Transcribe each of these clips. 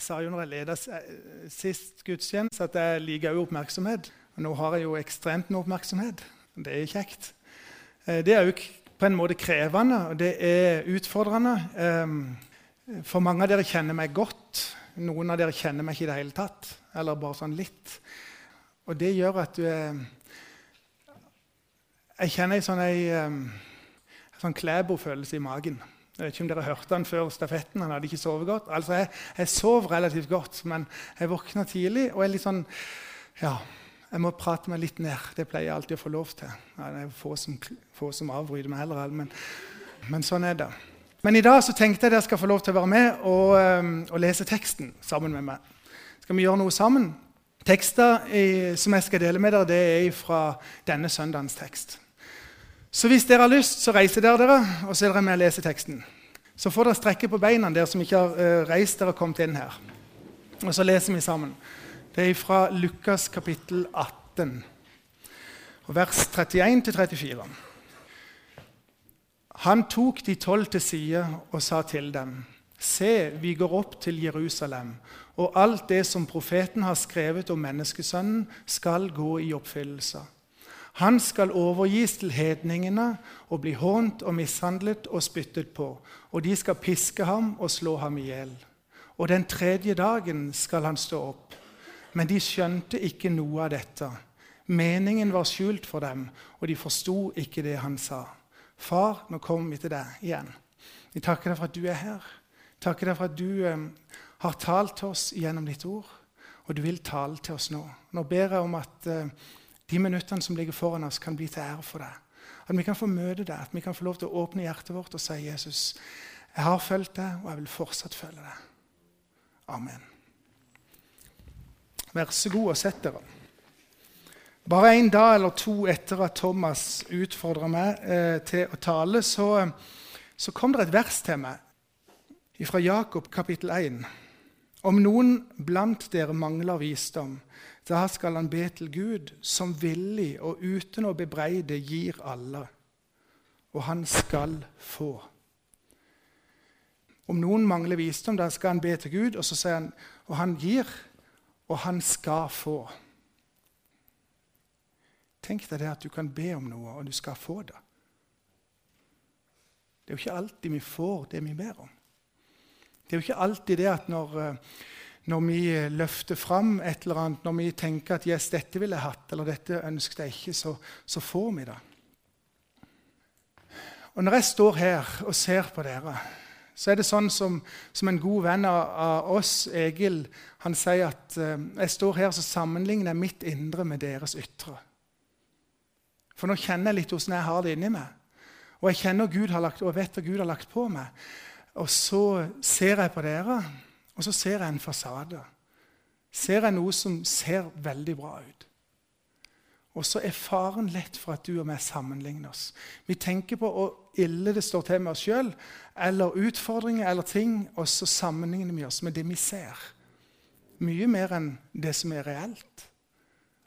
Jeg sa jo når jeg ledet sist gudstjeneste, at jeg liker jo oppmerksomhet. Og nå har jeg jo ekstremt med oppmerksomhet. Det er kjekt. Eh, det er jo på en måte krevende, og det er utfordrende. Eh, for mange av dere kjenner meg godt. Noen av dere kjenner meg ikke i det hele tatt. Eller bare sånn litt. Og det gjør at du er Jeg kjenner en sånn, en sånn Klæbo-følelse i magen. Jeg vet ikke om dere hørte han før stafetten. Han hadde ikke sovet godt. Altså, jeg, jeg sov relativt godt, men jeg våkna tidlig og er litt sånn Ja, jeg må prate meg litt ned. Det pleier jeg alltid å få lov til. Ja, det er få som, få som avbryter meg heller, men, men, sånn er det. Men i dag så tenkte jeg dere skal få lov til å være med og, um, og lese teksten sammen med meg. Skal vi gjøre noe sammen? Tekster som jeg skal dele med dere, det er fra denne søndagens tekst. Så hvis dere har lyst, så reiser dere dere, og så er dere med og leser teksten. Så får dere strekke på beina, dere som ikke har uh, reist dere og kommet inn her. Og så leser vi sammen. Det er fra Lukas kapittel 18, vers 31-34. Han tok de tolv til side og sa til dem.: Se, vi går opp til Jerusalem, og alt det som profeten har skrevet om menneskesønnen, skal gå i oppfyllelse. Han skal overgis til hedningene og bli hånt og mishandlet og spyttet på, og de skal piske ham og slå ham i hjel. Og den tredje dagen skal han stå opp. Men de skjønte ikke noe av dette. Meningen var skjult for dem, og de forsto ikke det han sa. Far, nå kommer vi til deg igjen. Vi takker deg for at du er her. Takker deg for at du eh, har talt til oss gjennom ditt ord, og du vil tale til oss nå. Nå ber jeg om at eh, de minuttene som ligger foran oss, kan bli til ære for deg. At vi kan få møte deg, at vi kan få lov til å åpne hjertet vårt og si Jesus, jeg har fulgt deg, og jeg vil fortsatt følge deg. Amen. Vær så god og sett dere. Bare en dag eller to etter at Thomas utfordra meg eh, til å tale, så, så, kom det et vers til meg fra Jakob kapittel 1. Om noen blant dere mangler visdom, da skal han be til Gud, som villig og uten å bebreide gir alle. Og han skal få. Om noen mangler visdom, da skal han be til Gud, og så sier han, og han gir, og han skal få. Tenk deg det at du kan be om noe, og du skal få det. Det er jo ikke alltid vi får det vi ber om. Det er jo ikke alltid det at når uh, når vi løfter fram et eller annet, når vi tenker at yes, dette ville jeg hatt, eller dette ønsket jeg ikke, så, så, får vi det. Og Når jeg står her og ser på dere, så er det sånn som, som en god venn av, oss, Egil, han sier at uh, jeg står her og sammenligner mitt indre med deres ytre. For nå kjenner jeg litt hvordan jeg har det inni meg. Og jeg kjenner Gud har lagt, og vet hva Gud har lagt på meg. Og så ser jeg på dere. Og så ser jeg en fasade. Ser jeg noe som ser veldig bra ut. Og så er faren lett for at du og vi sammenligner oss. Vi tenker på hvor ille det står til med oss sjøl, eller utfordringer eller ting, og så sammenligner vi oss med det vi ser. Mye mer enn det som er reelt.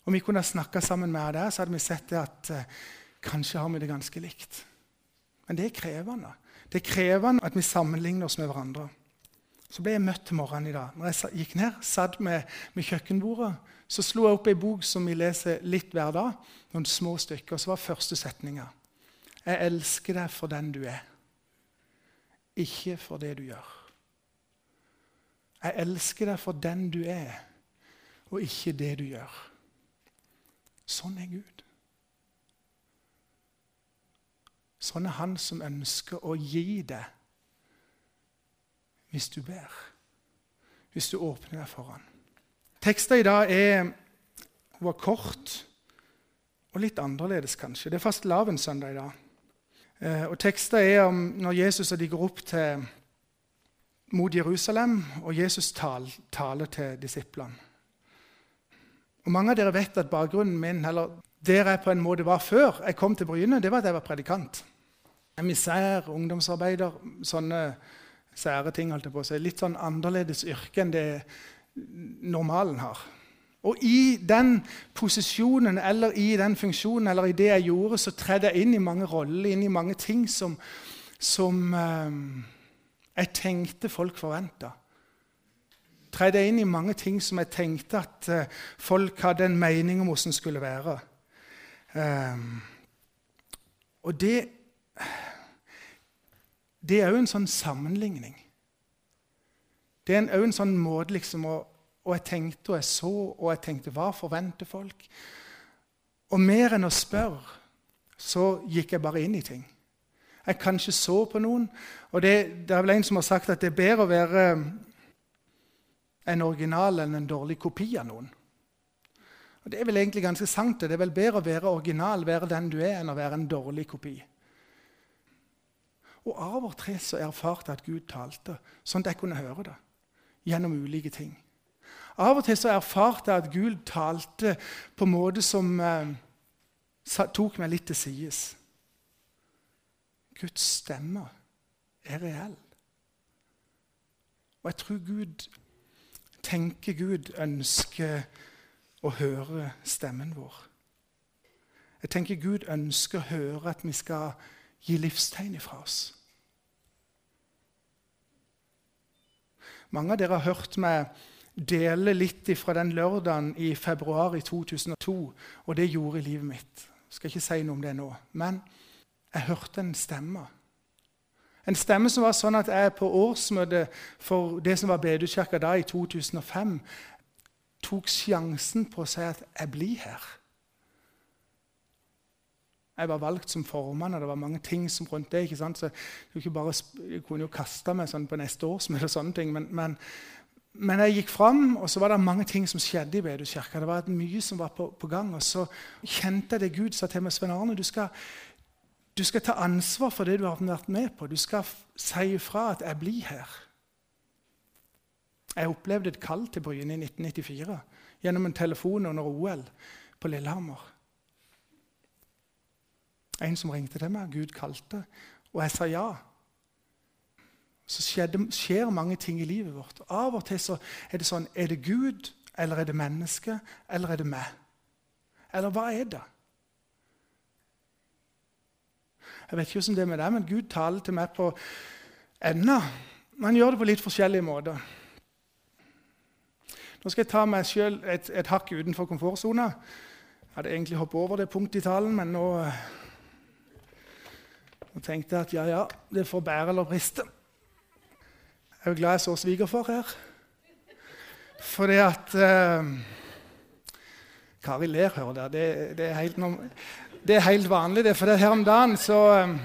Om vi kunne snakka sammen med deg, så hadde vi sett det at eh, kanskje har vi det ganske likt. Men det er krevende. Det er krevende at vi sammenligner oss med hverandre. Så ble jeg møtt til morgenen i dag. Når jeg gikk ned, satt med, med kjøkkenbordet, så slo jeg opp ei bok som vi leser litt hver dag. Noen små stykker. Og så var første setninga. Jeg elsker deg for den du er, ikke for det du gjør. Jeg elsker deg for den du er, og ikke det du gjør. Sånn er Gud. Sånn er Han som ønsker å gi deg hvis du ber. Hvis du åpner deg for han. Teksten i dag er, var kort og litt annerledes, kanskje. Det er fastelavnssøndag i dag. Eh, og Teksten er om når Jesus og de går opp til, mot Jerusalem, og Jesus tal, taler til disiplene. Og Mange av dere vet at bakgrunnen min, eller der jeg på en måte var før jeg kom til Bryne, det var at jeg var predikant. Emissær, ungdomsarbeider, sånne sære ting. holdt jeg på å si. Litt sånn annerledes yrke enn det normalen har. Og i den posisjonen eller i den funksjonen eller i det jeg gjorde, så tredde jeg inn i mange roller, inn i mange ting som, som eh, jeg tenkte folk forventa. tredde jeg inn i mange ting som jeg tenkte at eh, folk hadde en mening om hvordan det skulle være. Eh, og det Det er òg en sånn sammenligning. Det er òg en sånn måte liksom å Og jeg tenkte og jeg så, og jeg tenkte hva forventer folk? Og mer enn å spørre, så gikk jeg bare inn i ting. Jeg kanskje så på noen. Og det, det er vel en som har sagt at det er bedre å være en original enn en dårlig kopi av noen. Og Det er vel egentlig ganske sant. Det er vel bedre å være original, være den du er, enn å være en dårlig kopi. Og Av og til så erfarte jeg at Gud talte, sånn at jeg kunne høre det. Gjennom ulike ting. Av og til så erfarte jeg at Gud talte på en måte som eh, tok meg litt til sides. Guds stemme er reell. Og jeg tror Gud tenker Gud ønsker å høre stemmen vår. Jeg tenker Gud ønsker å høre at vi skal gi livstegn ifra oss. Mange av dere har hørt meg dele litt fra den lørdagen i februar i 2002, og det gjorde i livet mitt. Jeg skal ikke si noe om det nå. Men jeg hørte en stemme. En stemme som var sånn at jeg på årsmøtet for det som var Bedehuskirka da, i 2005, tok sjansen på å si at 'jeg blir her'. Jeg var valgt som formann, og det var mange ting som rundt det. ikke sant? Så jeg, bare, jeg kunne jo kaste meg sånn på neste årsmøte og sånne ting. Men, men, men, jeg gikk fram, og så var det mange ting som skjedde i Bedehuskirka. Det var mye som var på, på, gang. Og så kjente jeg det Gud sa til meg, Svein Arne, du skal, du skal ta ansvar for det du har vært med på. Du skal si ifra at 'jeg blir her'. Jeg opplevde et kall til Bryne i 1994 gjennom en telefon under OL på Lillehammer. En som ringte til meg, Gud kalte, og jeg sa ja. Så skjedde, skjer mange ting i livet vårt. Av og til så er det sånn Er det Gud, eller er det menneske, eller er det meg? Eller hva er det? Jeg vet ikke hvordan det er med deg, men Gud taler til meg på enda. Han gjør det på litt forskjellige måter. Nå skal jeg ta meg sjøl et, et, hakk utenfor komfortsona. Jeg hadde egentlig hoppet over det punktet i talen, men nå, nå tenkte at ja, ja, det får bære eller briste. Jeg er glad jeg så svigerfar her. Fordi at eh, Kari ler, hører dere. Det, det, er helt, vanlig. Det, for det her om dagen så um,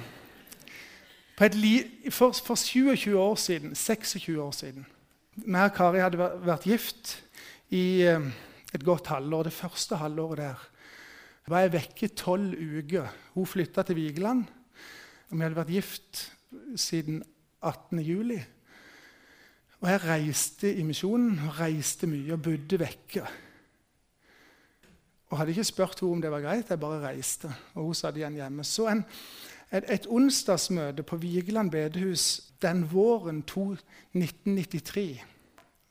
for, for 27 år siden, 26 år siden Vi og Kari hadde vært gift i eh, et godt halvår. Det første halvåret der var jeg vekke tolv uker. Hun flytta til Vigeland. Vi hadde vært gift siden 18. juli. Og jeg reiste i misjonen, reiste mye og bodde vekke. Og hadde ikke spurt henne om det var greit, jeg bare reiste. Og hun satt igjen hjemme. Så en, et, et, onsdagsmøte på Vigeland bedehus den våren 1993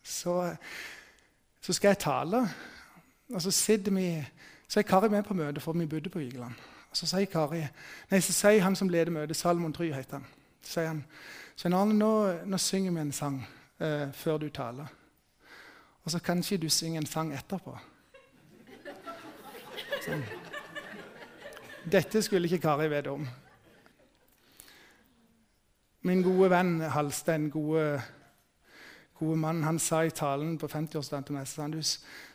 så så skal jeg tale. Og så sitter vi, så er Kari med på møtet, for vi bodde på Vigeland. Så sier Kari, nei, så sier han som leder møtet, Salmon Try heter han, så sier han Svein Arne, nå, nå, synger vi en sang eh, før du taler. Og så kan ikke du synge en sang etterpå. Sånn. Dette skulle ikke Kari vite om. Min gode venn Halstein, gode gode mann, han sa i talen på 50-årsdagen til meg sa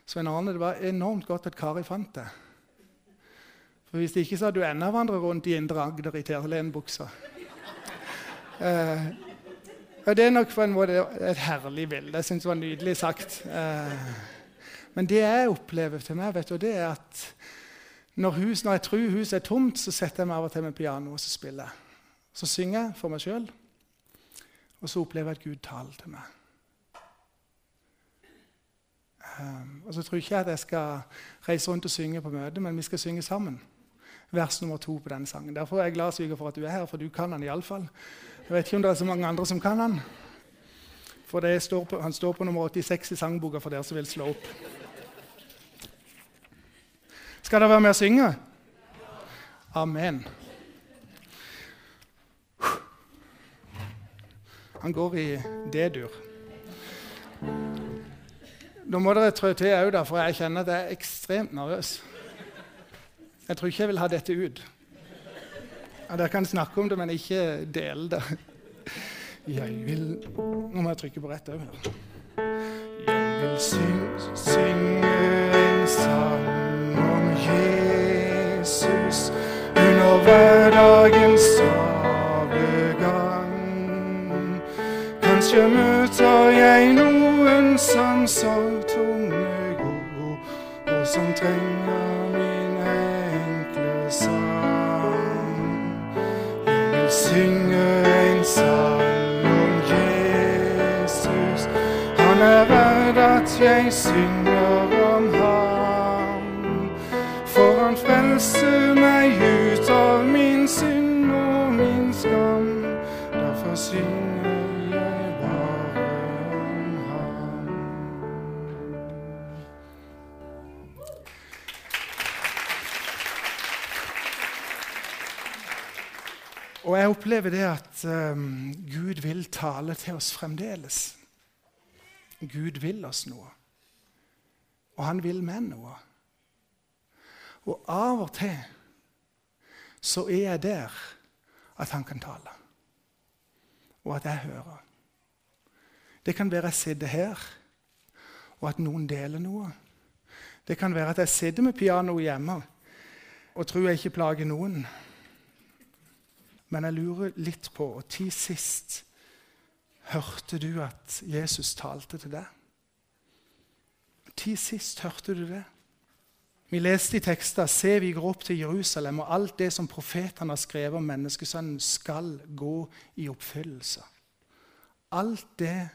Svein Arne, det var enormt godt at Kari fant det. For Hvis ikke så hadde du enda vandra rundt i Indre Agder i terlenbuksa. Eh, og det er nok på en måte et herlig bilde. Jeg syns det var nydelig sagt. Eh, men det jeg opplever til meg, vet du, det er at når, hus, når jeg tror huset er tomt, så setter jeg meg av og til med piano og så spiller. Så synger jeg for meg sjøl, og så opplever jeg at Gud taler til meg. Um, og så tror jeg ikke at jeg skal reise rundt og synge på møte, men vi skal synge sammen. Vers nummer to på denne sangen. Derfor er jeg glad Sviger, for at du er her, for du kan den iallfall. Jeg vet ikke om det er så mange andre som kan den. For står på, han står på nummer 86 i sangboka for dere som vil slå opp. Skal dere være med og synge? Amen. Han går i D-dur. Nå må dere trø til òg, for jeg kjenner at jeg er ekstremt nervøs. Jeg tror ikke jeg vil ha dette ut. Ja, dere kan snakke om det, men ikke dele det. Jeg vil Nå må jeg trykke på rett òg. Jeg vil synge, synge en sang om Jesus under hverdagens stravegang. Kanskje møter jeg noen som så tunge går, og som trenger jeg synger om ham. For han frelser meg ut av min synd og min skam. Derfor synger jeg bare om ham. Og jeg opplever det at um, Gud vil tale til oss fremdeles. Gud vil oss noe. Og han vil med noe. Og av og til så er jeg der at han kan tale, og at jeg hører. Det kan være jeg sitter her, og at noen deler noe. Det kan være at jeg sitter med pianoet hjemme og tror jeg ikke plager noen. Men jeg lurer litt på og tid sist Hørte du at Jesus talte til deg? Når sist hørte du det? Vi leste i tekster Se, vi går opp til Jerusalem, og alt det som profetene har skrevet om menneskesønnen, skal gå i oppfyllelse. Alt det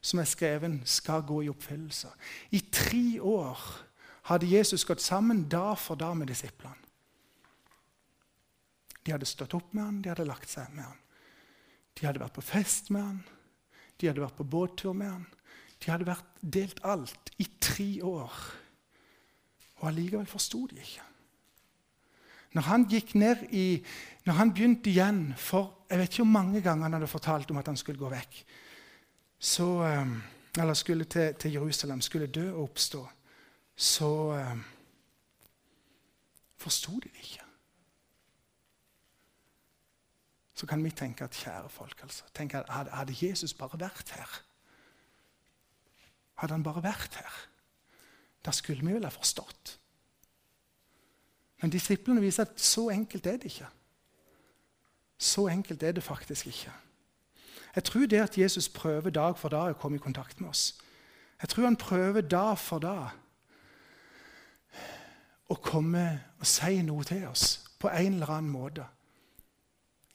som er skrevet, skal gå i oppfyllelse. I tre år hadde Jesus gått sammen dag for dag med disiplene. De hadde stått opp med han, de hadde lagt seg med han. De hadde vært på fest med han, de hadde vært på båttur med han. De hadde vært delt alt i tre år. Og allikevel forsto de ikke. Når han gikk ned i, når han begynte igjen for Jeg vet ikke hvor mange ganger han hadde fortalt om at han skulle gå vekk. Så, eller skulle til, til Jerusalem, skulle dø og oppstå. Så um, forsto de det ikke. Så kan vi tenke at kjære folk, altså, tenk at hadde Jesus bare vært her Hadde han bare vært her, da skulle vi vel ha forstått. Men disiplene viser at så enkelt er det ikke. Så enkelt er det faktisk ikke. Jeg tror det at Jesus prøver dag for dag å komme i kontakt med oss. Jeg tror han prøver dag for dag å komme og si noe til oss på en eller annen måte.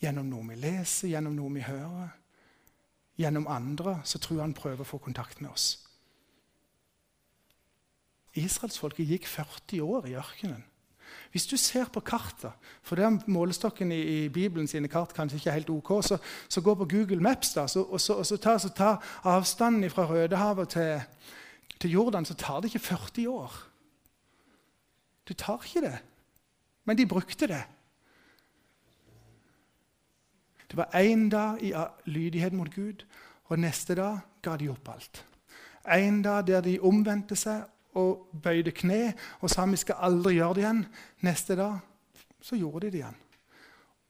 Gjennom noe vi leser, gjennom noe vi hører. Gjennom andre så tror jeg han prøver å få kontakt med oss. Israelsfolket gikk 40 år i ørkenen. Hvis du ser på kartet, for det er målestokken i, i Bibelen sine kart kanskje ikke helt ok, så, så gå på Google Maps da, så, og så, og så ta, så ta avstanden fra Rødehavet til, til Jordan, så tar det ikke 40 år. Du tar ikke det. Men de brukte det. Det var én dag i lydighet mot Gud, og neste dag ga de opp alt. En dag der de omvendte seg og bøyde kne og sa vi skal aldri gjøre det igjen. Neste dag så gjorde de det igjen.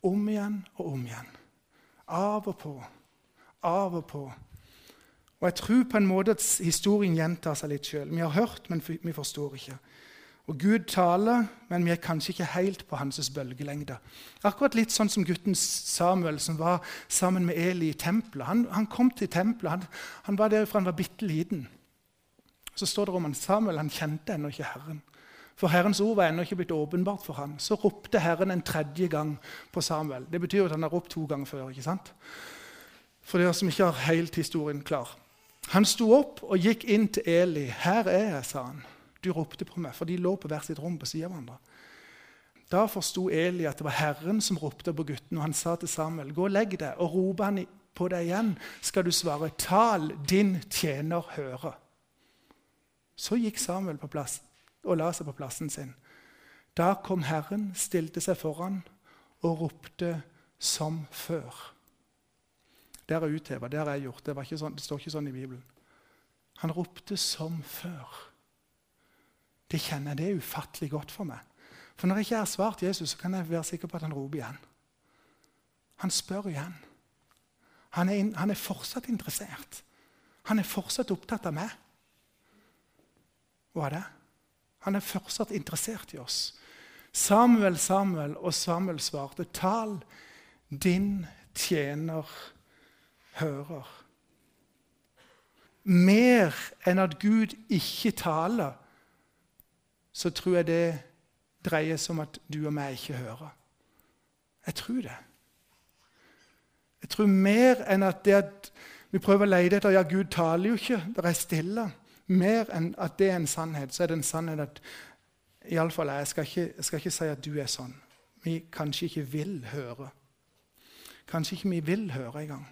Om igjen og om igjen. Av og på. Av og på. Og Jeg tror på en måte at historien gjentar seg litt sjøl. Vi har hørt, men vi forstår ikke. Og Gud taler, men vi er kanskje ikke helt på hans bølgelengde. Akkurat litt sånn som gutten Samuel som var sammen med Eli i tempelet. Han, han kom til tempelet. Han, han var der fra han var bitte liten. Så står det om han Samuel han kjente ennå ikke Herren. For Herrens ord var ennå ikke blitt åpenbart for ham. Så ropte Herren en tredje gang på Samuel. Det betyr at han har ropt to ganger før. ikke sant? For dere som ikke har helt historien klar. Han sto opp og gikk inn til Eli. 'Her er jeg', sa han. Du ropte på meg, for de lå på hvert sitt rom på siden av hverandre. Da forsto Eli at det var Herren som ropte på gutten, og han sa til Samuel, 'Gå og legg deg', og roper han på deg igjen, skal du svare, 'Tal, din tjener høre'. Så gikk Samuel på plass og la seg på plassen sin. Da kom Herren, stilte seg foran og ropte som før. Det har jeg utheva, det har jeg gjort. Det, sånn, det, står ikke sånn i Bibelen. Han ropte som før. Det kjenner jeg, det er ufattelig godt for meg. For når jeg ikke har svart Jesus, så kan jeg være sikker på at han roper igjen. Han spør igjen. Han er, han er fortsatt interessert. Han er fortsatt opptatt av meg. Hva er det? Han er fortsatt interessert i oss. Samuel, Samuel, og Samuel svarte, 'Tal, din tjener hører'. Mer enn at Gud ikke taler, så tror jeg det dreier seg om at du og meg ikke hører. Jeg tror det. Jeg tror mer enn at det at vi prøver å lete etter Ja, Gud taler jo ikke, det er stille. Mer enn at det er en sannhet, så er det en sannhet at Iallfall jeg, skal jeg skal ikke si at du er sånn. Vi kanskje ikke vil høre. Kanskje ikke vi vil høre engang.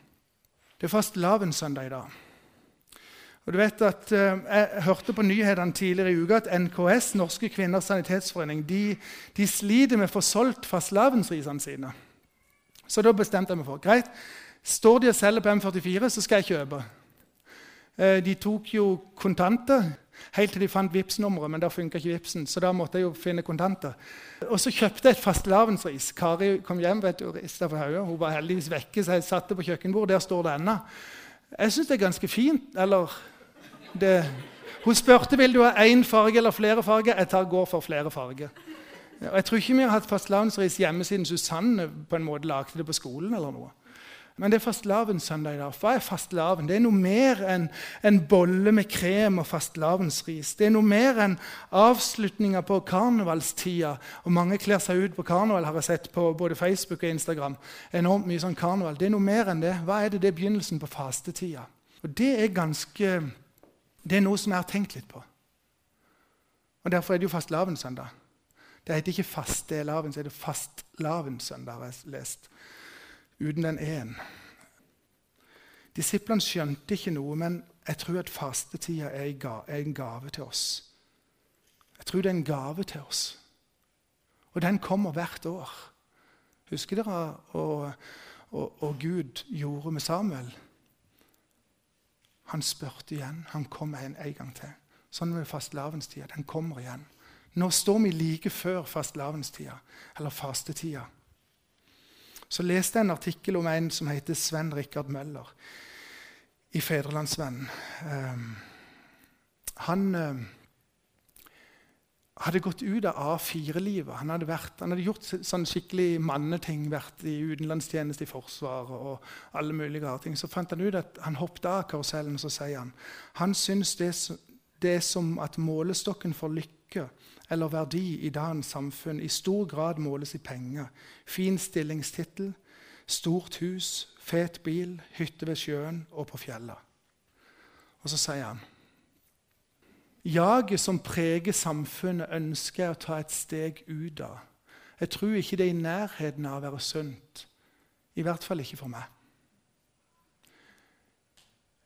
Det er fastelavnssøndag i dag. Og du vet at eh, Jeg hørte på nyhetene tidligere i uka at NKS, Norske kvinners sanitetsforening, de, de sliter med å få solgt fastelavnsrisene sine. Så da bestemte jeg meg for greit, står de og selger på M44, så skal jeg kjøpe. Eh, de tok jo kontanter. Helt til de fant Vipps-nummeret, men da funka ikke Vipsen. Så da måtte jeg jo finne kontanter. Og så kjøpte jeg et fastelavnsris. Kari kom hjem vet du, rista på hodet. Hun var heldigvis vekke, så jeg satte på kjøkkenbordet. Der står det ennå. Jeg syns det er ganske fint. Eller det, Hun spurte vil du ha én farge eller flere farger. Jeg tar, går for flere farger. Og jeg tror ikke vi har hatt fastelavnsris hjemme siden Susanne på en måte lagde det på skolen. eller noe. Men det er fastelavnssøndag i dag. Hva er fastelavn? Det er noe mer enn en bolle med krem og fastelavnsris. Det er noe mer enn avslutninga på karnevalstida. Og mange kler seg ut på karneval, har jeg sett på både Facebook og Instagram. Enormt mye sånn karneval. Det er noe mer enn det. Hva er det? Det er begynnelsen på fastetida. Og det er ganske Det er noe som jeg har tenkt litt på. Og Derfor er det jo fastelavnssøndag. Det heter ikke fastelavn, så er det fastelavnssøndag, har jeg lest uten den én. Disiplene skjønte ikke noe, men jeg tror at fastetida er en gave til oss. Jeg tror det er en gave til oss. Og den kommer hvert år. Husker dere hva Gud gjorde med Samuel? Han spurte igjen. Han kom en, en gang til. Sånn med fastelavnstida. Den kommer igjen. Nå står vi like før fastelavnstida, eller fastetida så leste jeg en artikkel om en som heter Sven Rikard Møller i Fedrelandsvennen. Um, han um, hadde gått ut av A4-livet. Han, han hadde gjort sånn skikkelig manneting, vært i utenlandstjeneste i Forsvaret og alle mulige rare ting. Så fant han ut at han hoppet av karusellen, og så sier han han syns det, det er som at målestokken for lykke eller verdi i dagens samfunn i stor grad måles i penger. Fin stillingstittel, stort hus, fet bil, hytte ved sjøen og på fjellet. Og så sier han Jaget som preger samfunnet, ønsker jeg å ta et steg ut av. Jeg tror ikke det er i nærheten av å være sunt. I hvert fall ikke for meg.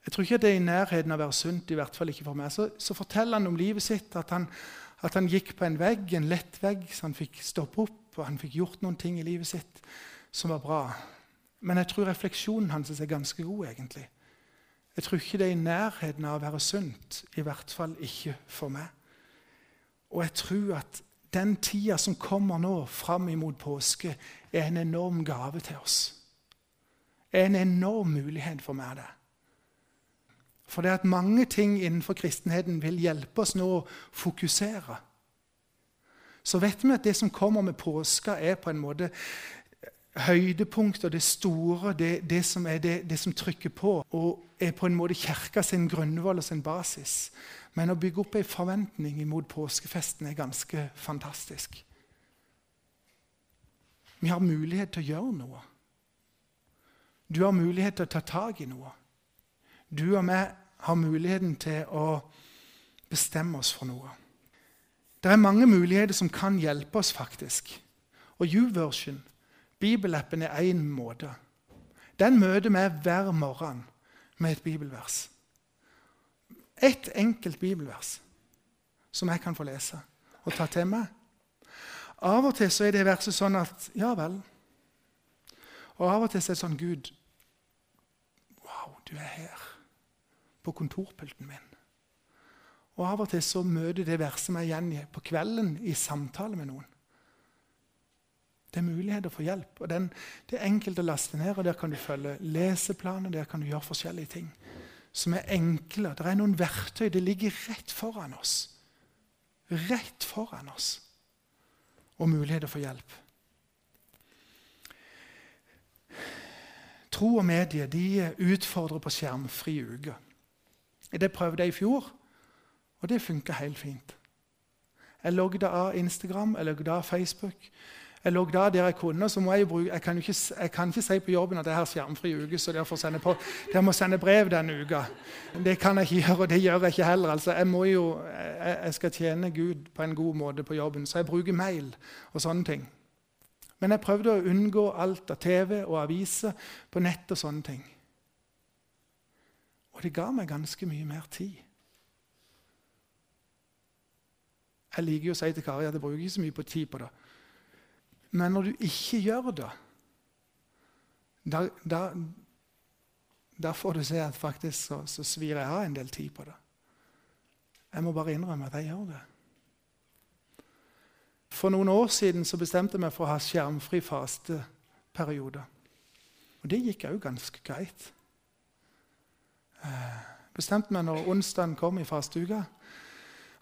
Jeg tror ikke det er i nærheten av å være sunt, i hvert fall ikke for meg. Så, så forteller han om livet sitt, at han, at han gikk på en vegg, en lett vegg, så han fikk stoppe opp og han fikk gjort noen ting i livet sitt som var bra. Men jeg tror refleksjonen hans er ganske god. egentlig. Jeg tror ikke det er i nærheten av å være sunt. I hvert fall ikke for meg. Og jeg tror at den tida som kommer nå, fram imot påske, er en enorm gave til oss. Er en enorm mulighet for meg. det. For det at mange ting innenfor kristenheten vil hjelpe oss nå å fokusere. Så vet vi at det som kommer med påska, er på en måte høydepunktet, det store, det, det som er det, det, som trykker på, og er på en måte kirka sin grunnvoll og sin basis. Men å bygge opp ei forventning imot påskefesten er ganske fantastisk. Vi har mulighet til å gjøre noe. Du har mulighet til å ta tak i noe. Du og vi har muligheten til å bestemme oss for noe. Det er mange muligheter som kan hjelpe oss, faktisk. Og YouVersion, bibelappen, er én måte. Den møter vi hver morgen med et bibelvers. Ett enkelt bibelvers som jeg kan få lese og ta til meg. Av og til så er det verset sånn at Ja vel. Og av og til så er det sånn Gud, wow, du er her på kontorpulten min. Og av og til så møter det verset meg igjen på kvelden i samtale med noen. Det er muligheter for hjelp. og den, Det er enkelt å laste ned. og Der kan du følge leseplaner, der kan du gjøre forskjellige ting som er enkle. Det er noen verktøy. Det ligger rett foran oss. Rett foran oss. Og muligheter for hjelp. Tro og medie de utfordrer på skjermfri uke. Det prøvde jeg i fjor, og det funka helt fint. Jeg logget av Instagram, jeg logget av Facebook. Jeg logget av der jeg kunne. så må Jeg bruke, jeg kan, ikke, jeg kan ikke si på jobben at jeg har skjermfri uke, så derfor sende på, jeg må sende brev denne uka. Det kan jeg ikke gjøre, og det gjør jeg ikke heller. Altså, jeg, må jo, jeg, jeg skal tjene Gud på en god måte på jobben, så jeg bruker mail og sånne ting. Men jeg prøvde å unngå alt av TV og aviser på nett og sånne ting. Og det ga meg ganske mye mer tid. Jeg liker jo å si til Kari at jeg bruker ikke så mye på tid på det. Men når du ikke gjør det, da, da, da får du se at faktisk så, så svir jeg av en del tid på det. Jeg må bare innrømme at jeg gjør det. For noen år siden så bestemte jeg meg for å ha skjermfri fasteperiode. Og det gikk òg ganske greit. Bestemte meg når onsdagen kom i fasteuka.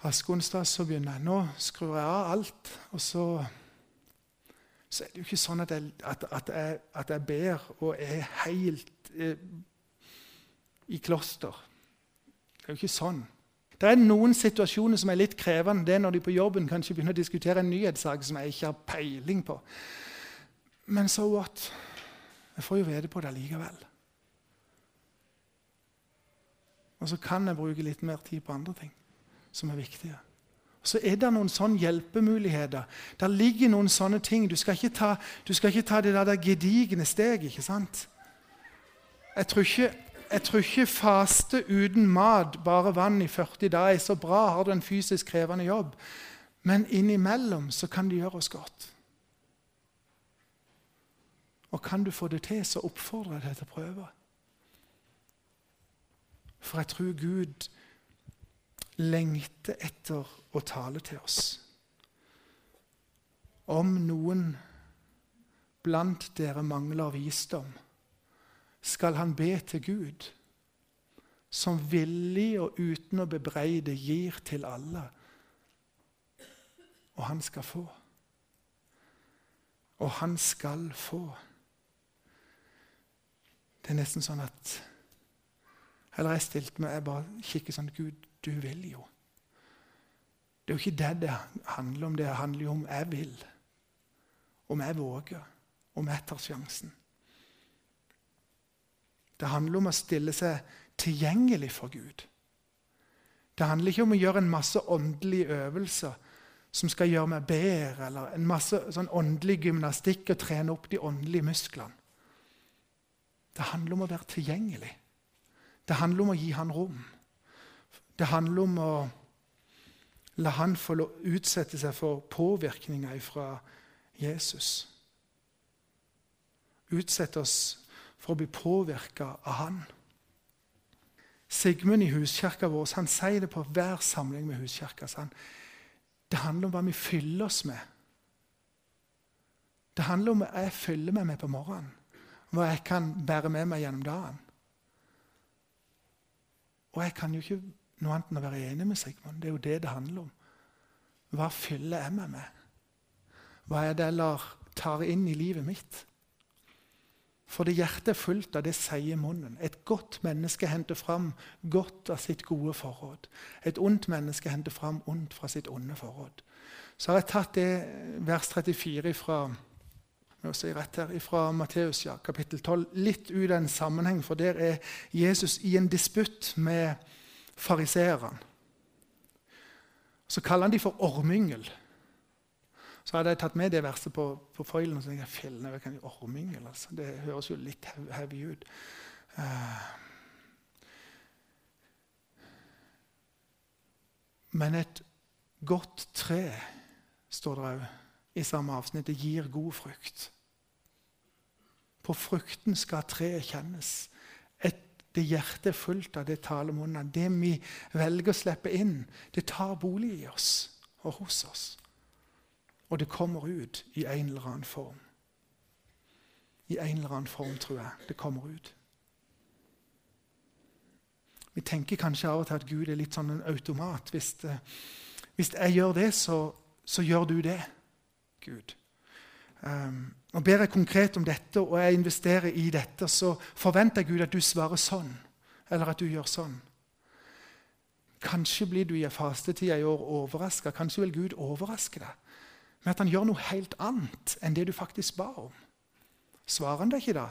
Askeonsdag så begynner jeg. Nå skrur jeg av alt. Og så, så er det jo ikke sånn at jeg, at, at jeg, at jeg ber og er helt eh, i kloster. Det er jo ikke sånn. Det er noen situasjoner som er litt krevende. Det er når de på jobben kanskje begynner å diskutere en nyhetssak som jeg ikke har peiling på. Men so what? Jeg får jo vite på det likevel. Og så kan jeg bruke litt mer tid på andre ting som er viktige. Så er det noen sånne hjelpemuligheter. Der ligger noen sånne ting. Du skal ikke ta, skal ikke ta det der gedigne steget. ikke sant? Jeg tror ikke, jeg tror ikke faste uten mat, bare vann i 40 dager, er så bra. Har du en fysisk krevende jobb? Men innimellom så kan det gjøre oss godt. Og kan du få det til, så oppfordrer jeg deg til å prøve. For jeg tror Gud lengter etter å tale til oss. Om noen blant dere mangler visdom, skal han be til Gud, som villig og uten å bebreide gir til alle. Og han skal få. Og han skal få. Det er nesten sånn at eller jeg stilte meg jeg bare kikker sånn Gud, du vil jo. Det er jo ikke det det handler om. Det handler jo om jeg vil. Om jeg våger. Om jeg tar sjansen. Det handler om å stille seg tilgjengelig for Gud. Det handler ikke om å gjøre en masse åndelige øvelser som skal gjøre meg bedre, eller en masse sånn åndelig gymnastikk og trene opp de åndelige musklene. Det handler om å være tilgjengelig. Det handler om å gi han rom. Det handler om å la han få utsette seg for påvirkninger fra Jesus. Utsette oss for å bli påvirka av han. Sigmund i huskirka vår han sier det på hver samling med huskirka. Det handler om hva vi fyller oss med. Det handler om hva jeg fyller meg med på morgenen. Hva jeg kan bære med meg gjennom dagen. Og jeg kan jo ikke noe annet enn å være enig med Sigmund. Det er jo det det handler om. Hva fyller jeg meg med? Hva er det jeg tar inn i livet mitt? For det hjertet er fullt av, det sier munnen. Et godt menneske henter fram godt av sitt gode forråd. Et ondt menneske henter fram ondt fra sitt onde forråd. Så har jeg tatt det vers 34 fra si rett her, fra Matteus ja, kapittel 12, litt ut av en sammenheng, for der er Jesus i en disputt med fariseerne. Så kaller han de for ormyngel. Så hadde jeg tatt med det verset på, på foilen. og så tenkte jeg, Fillene, kan ormyngel, altså? Det høres jo litt heavy ut. Uh, men et godt tre, står det òg i samme avsnitt, det gir god frukt. På frukten skal treet kjennes. Et det hjertet er fullt av, det taler. Det vi velger å slippe inn, det tar bolig i oss og hos oss. Og det kommer ut i en eller annen form. I en eller annen form, tror jeg. Det kommer ut. Vi tenker kanskje av og til at Gud er litt sånn en automat. Hvis, eh, hvis jeg gjør det, så, så, gjør du det, Gud. Um, og Ber jeg konkret om dette, og jeg investerer i dette, så forventer jeg Gud at du svarer sånn, eller at du gjør sånn. Kanskje blir du i fastetida i år overraska. Kanskje vil Gud overraske deg med at han gjør noe helt annet enn det du faktisk ba om. Svarer han deg ikke da?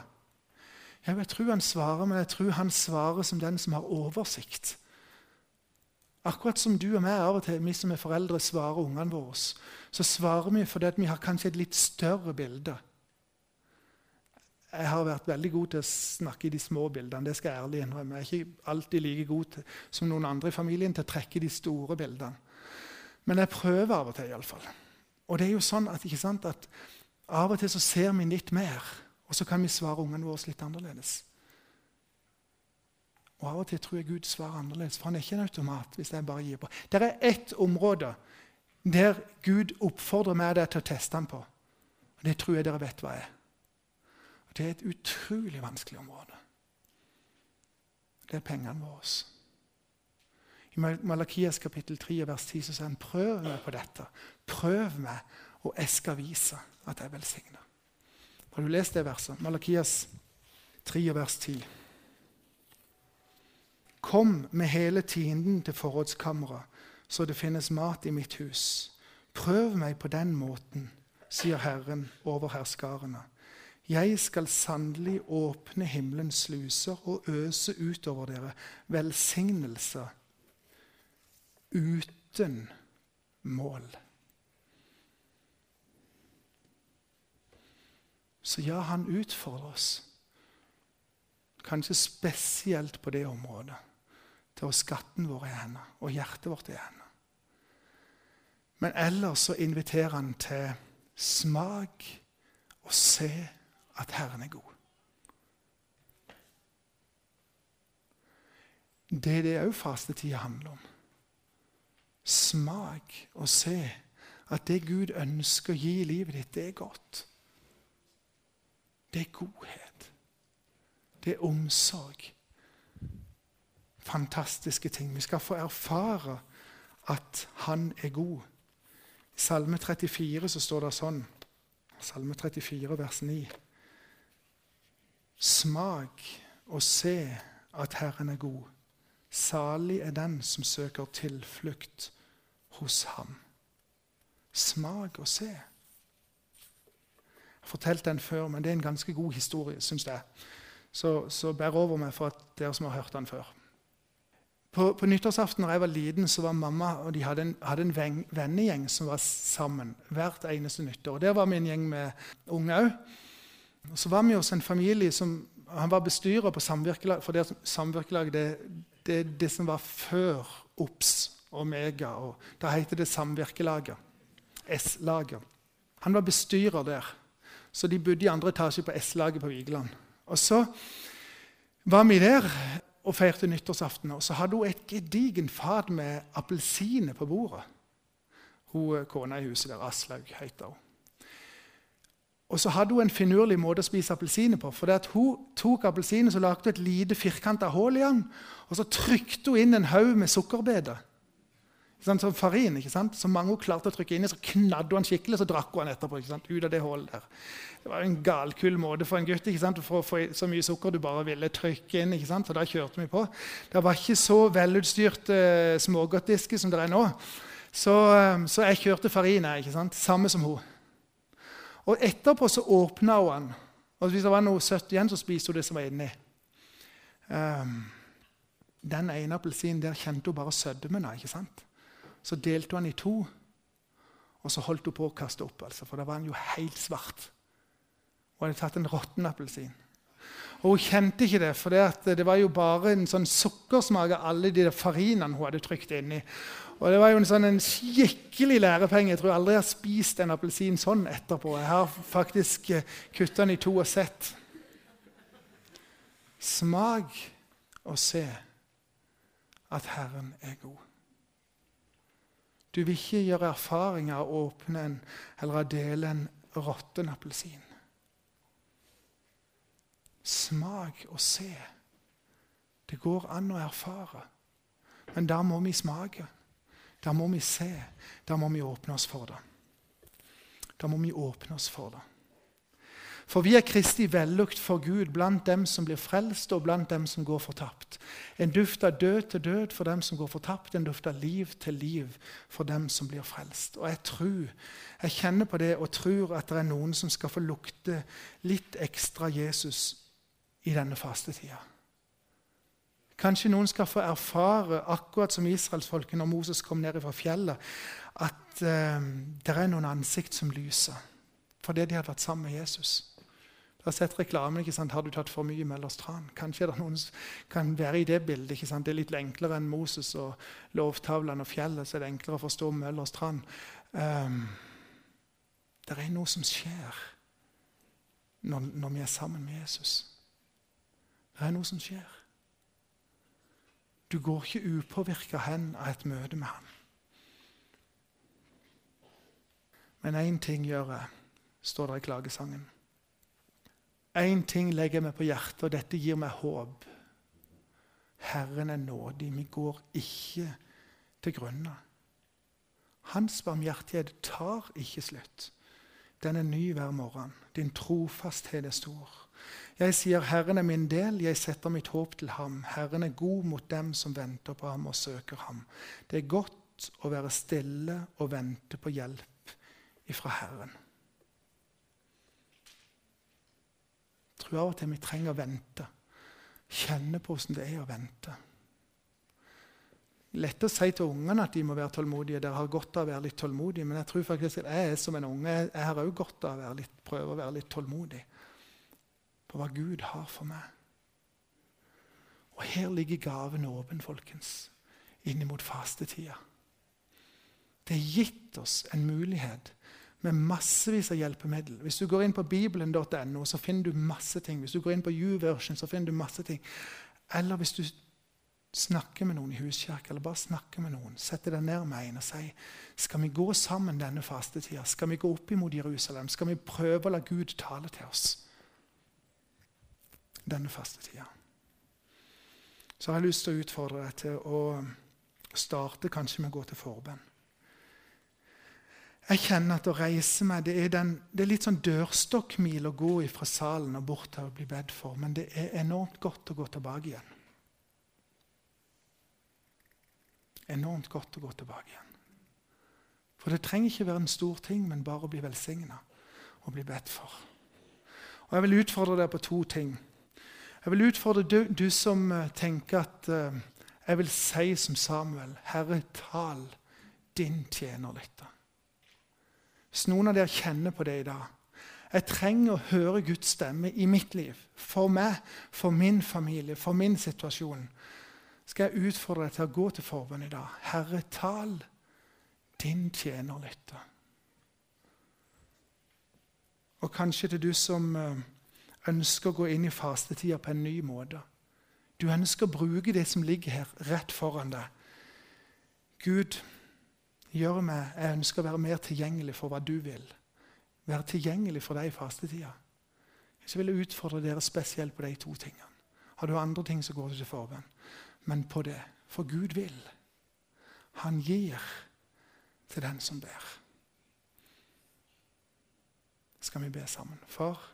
Jeg tror han svarer, men jeg tror han svarer som den som har oversikt. Akkurat som du og meg av og til, vi som er foreldre, svarer ungene våre, så svarer vi fordi vi har kanskje et litt større bilde. Jeg har vært veldig god til å snakke i de små bildene. det skal Jeg ærlig innrømme. Jeg er ikke alltid like god til, som noen andre i familien til å trekke de store bildene. Men jeg prøver av og til. I alle fall. Og det er jo sånn at, sant, at Av og til så ser vi litt mer, og så kan vi svare ungene våre litt annerledes. Og Av og til tror jeg Gud svarer annerledes, for han er ikke en automat. hvis jeg bare gir på. Det er ett område der Gud oppfordrer meg til å teste ham på. Og Det tror jeg dere vet hva er. Og Det er et utrolig vanskelig område. Det er pengene våre. I Malakias kapittel 3 vers 10 så sier han prøv meg på dette. Prøv meg, og jeg skal vise at jeg velsigner. Har du lest det verset? Malakias 3 vers 10. Kom med hele tienden til forrådskammeret, så det finnes mat i mitt hus. Prøv meg på den måten, sier Herren over herskarene. Jeg skal sannelig åpne himmelens sluser og øse utover dere velsignelser uten mål. Så ja, han utfordrer oss. Kanskje spesielt på det området å skatten vår i henne og hjertet vårt i henne. Men ellers så inviterer han til smak og se at Herren er god. Det er det òg fastetida handler om. Smak og se at det Gud ønsker å gi i livet ditt, det er godt. Det er godhet. Det er omsorg fantastiske ting. Vi skal få erfare at han er god. I Salme 34 så står det sånn Salme 34, vers 9. Smak og se at Herren er god. Salig er den som søker tilflukt hos ham. Smak og se. Jeg har fortalt den før, men det er en ganske god historie, syns jeg. Så, så bær over meg for at dere som har hørt den før. På, på nyttårsaften da jeg var liten, så var mamma og de hadde en, hadde en ven, vennegjeng som var sammen hvert eneste nyttår. Og Der var vi en gjeng med unge òg. Så var vi hos en familie som han var bestyrer på samvirkelag. For det samvirkelaget det, det, det som var før OBS og Mega. og Da heter det Samvirkelaget. S-laget. Han var bestyrer der. Så de bodde i andre etasje på S-laget på Vigeland. Og så var vi der og feirte nyttårsaften. Så hadde hun et gedigent fat med appelsiner på bordet. Hun eh, kona i huset der, Aslaug, heter hun. Og så hadde hun en finurlig måte å spise appelsiner på. for Hun tok appelsinen og lagde et lite firkanta hull i den. Og så trykte hun inn en haug med sukkerbeter. Som farin, ikke sant? Så mange hun klarte å trykke inn i, så knadde hun skikkelig, så drakk hun etterpå. ikke sant? Ut av det hullet der. Det var en galkul måte for en gutt ikke sant? for å få så mye sukker du bare ville trykke inn. ikke sant? Så da kjørte vi på. Det var ikke så velutstyrte uh, smågodtdisker som det er nå. Så, uh, så, jeg kjørte farin, ikke sant? samme som hun. Og etterpå så åpna hun den. Og hvis det var noe søtt igjen, så spiste hun det som var inni. Um, den ene appelsinen der kjente hun bare sødmen av. ikke sant? Så delte hun i to, og så holdt hun på å kaste opp. Altså, for da var den jo helt svart. Hun hadde tatt en råtten appelsin. Og Hun kjente ikke det, for det var jo bare en sånn sukkersmak av alle de farinene hun hadde trykt inni. Og Det var jo en sånn en skikkelig lærepenge. Jeg tror aldri jeg har spist en appelsin sånn etterpå. Jeg har faktisk eh, kutta den i to og sett. Smak og se at Herren er god. Du vil ikke gjøre erfaringer av å åpne en, eller å dele en råtten appelsin. Smak og se. Det går an å erfare. Men da må vi smake. Da må vi se. Da må vi åpne oss for det. Da må vi åpne oss for det. For vi er Kristi vellukt for Gud blant dem som blir frelst, og blant dem som går fortapt. En duft av død til død for dem som går fortapt, en duft av liv til liv for dem som blir frelst. Og jeg tror, jeg kjenner på det og tror at det er noen som skal få lukte litt ekstra Jesus i denne fastetida. Kanskje noen skal få erfare, akkurat som israelsfolket når Moses kom ned fra fjellet, at eh, det er noen ansikt som lyser fordi de hadde vært sammen med Jesus. Du har sett reklamen. ikke sant? 'Har du tatt for mye Møllers tran?' Kanskje er det noen som kan være i det bildet. ikke sant? Det er litt enklere enn Moses og lovtavlene og fjellet. så er det enklere å forstå Møllers tran. Um, det er noe som skjer når, når vi er sammen med Jesus. Det er noe som skjer. Du går ikke upåvirka hen av et møte med ham. Men én ting gjør jeg, står det i klagesangen. Én ting legger jeg meg på hjertet, og dette gir meg håp. Herren er nådig. Vi går ikke til grunne. Hans barmhjertighet tar ikke slutt. Den er ny hver morgen. Din trofasthet er stor. Jeg sier, 'Herren er min del, jeg setter mitt håp til ham.' 'Herren er god mot dem som venter på ham og søker ham.' Det er godt å være stille og vente på hjelp ifra Herren. Tror av og til vi trenger å vente. Kjenne på hvordan det er å vente. Lett å si til ungene at de må være tålmodige. Dere har godt av å være litt tålmodige. Men jeg tror faktisk at jeg er som en unge. Jeg har òg godt av å være litt, prøve å være litt tålmodig på hva Gud har for meg. Og her ligger gaven åpen, folkens, inn mot fastetida. Det er gitt oss en mulighet med massevis av hjelpemiddel. Hvis du går inn på bibelen.no, så finner du masse ting. Hvis du går inn på YouVersion, så finner du masse ting. Eller hvis du snakker med noen i huskirka, eller bare snakker med noen, setter deg ned med en og sier skal vi gå sammen denne fastetida. Skal vi gå opp imot Jerusalem? Skal vi prøve å la Gud tale til oss denne fastetida? Så har jeg lyst til å utfordre deg til å starte kanskje med å gå til forbønn. Jeg kjenner at å reise meg det er, den, det er litt sånn dørstokkmil å gå fra salen og bort her og bli bedt for, men det er enormt godt å gå tilbake igjen. Enormt godt å gå tilbake igjen. For det trenger ikke være en stor ting, men bare å bli velsigna og bli bedt for. Og Jeg vil utfordre deg på to ting. Jeg vil utfordre du, du som eh, tenker at uh, jeg vil si som Samuel, Herre, tal, din tjener lytter. Hvis noen av dere kjenner på det i dag Jeg trenger å høre Guds stemme i mitt liv. For meg, for min familie, for min situasjon. Skal jeg utfordre deg til å gå til forbønn i dag. Herre, tal. Din tjener lytter. Og kanskje til du som eh, ønsker å gå inn i fastetida på en ny måte. Du ønsker å bruke det som ligger her, rett foran deg. Gud, gjør meg Jeg ønsker å være mer tilgjengelig for hva du vil. Være tilgjengelig for deg i fastetida. Så vil jeg utfordre dere spesielt på de to tingene. Har du andre ting, så går du til forbønn. Men på det. For Gud vil. Han gir til den som ber. Skal vi be sammen? Far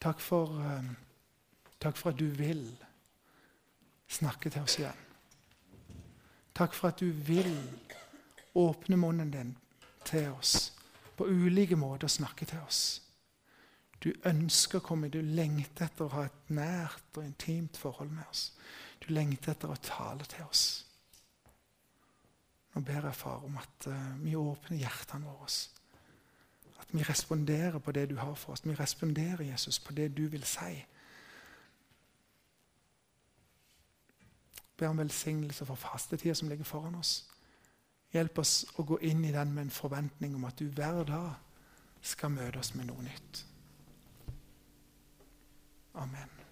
Takk for, um, takk for at du vil snakke til oss igjen. Takk for at du vil åpne munnen din til oss på ulike måter å snakke til oss. Du ønsker å komme, du lengter etter å ha et nært og intimt forhold med oss. Du lengter etter å tale til oss. Nå ber jeg, far, om at uh, vi åpner hjertene våre. At vi responderer på det du har for oss. Vi responderer, Jesus, på det du vil si. Be om velsignelse for fastetida som ligger foran oss. Hjelp oss å gå inn i den med en forventning om at du hver dag skal møte oss med noe nytt. Amen.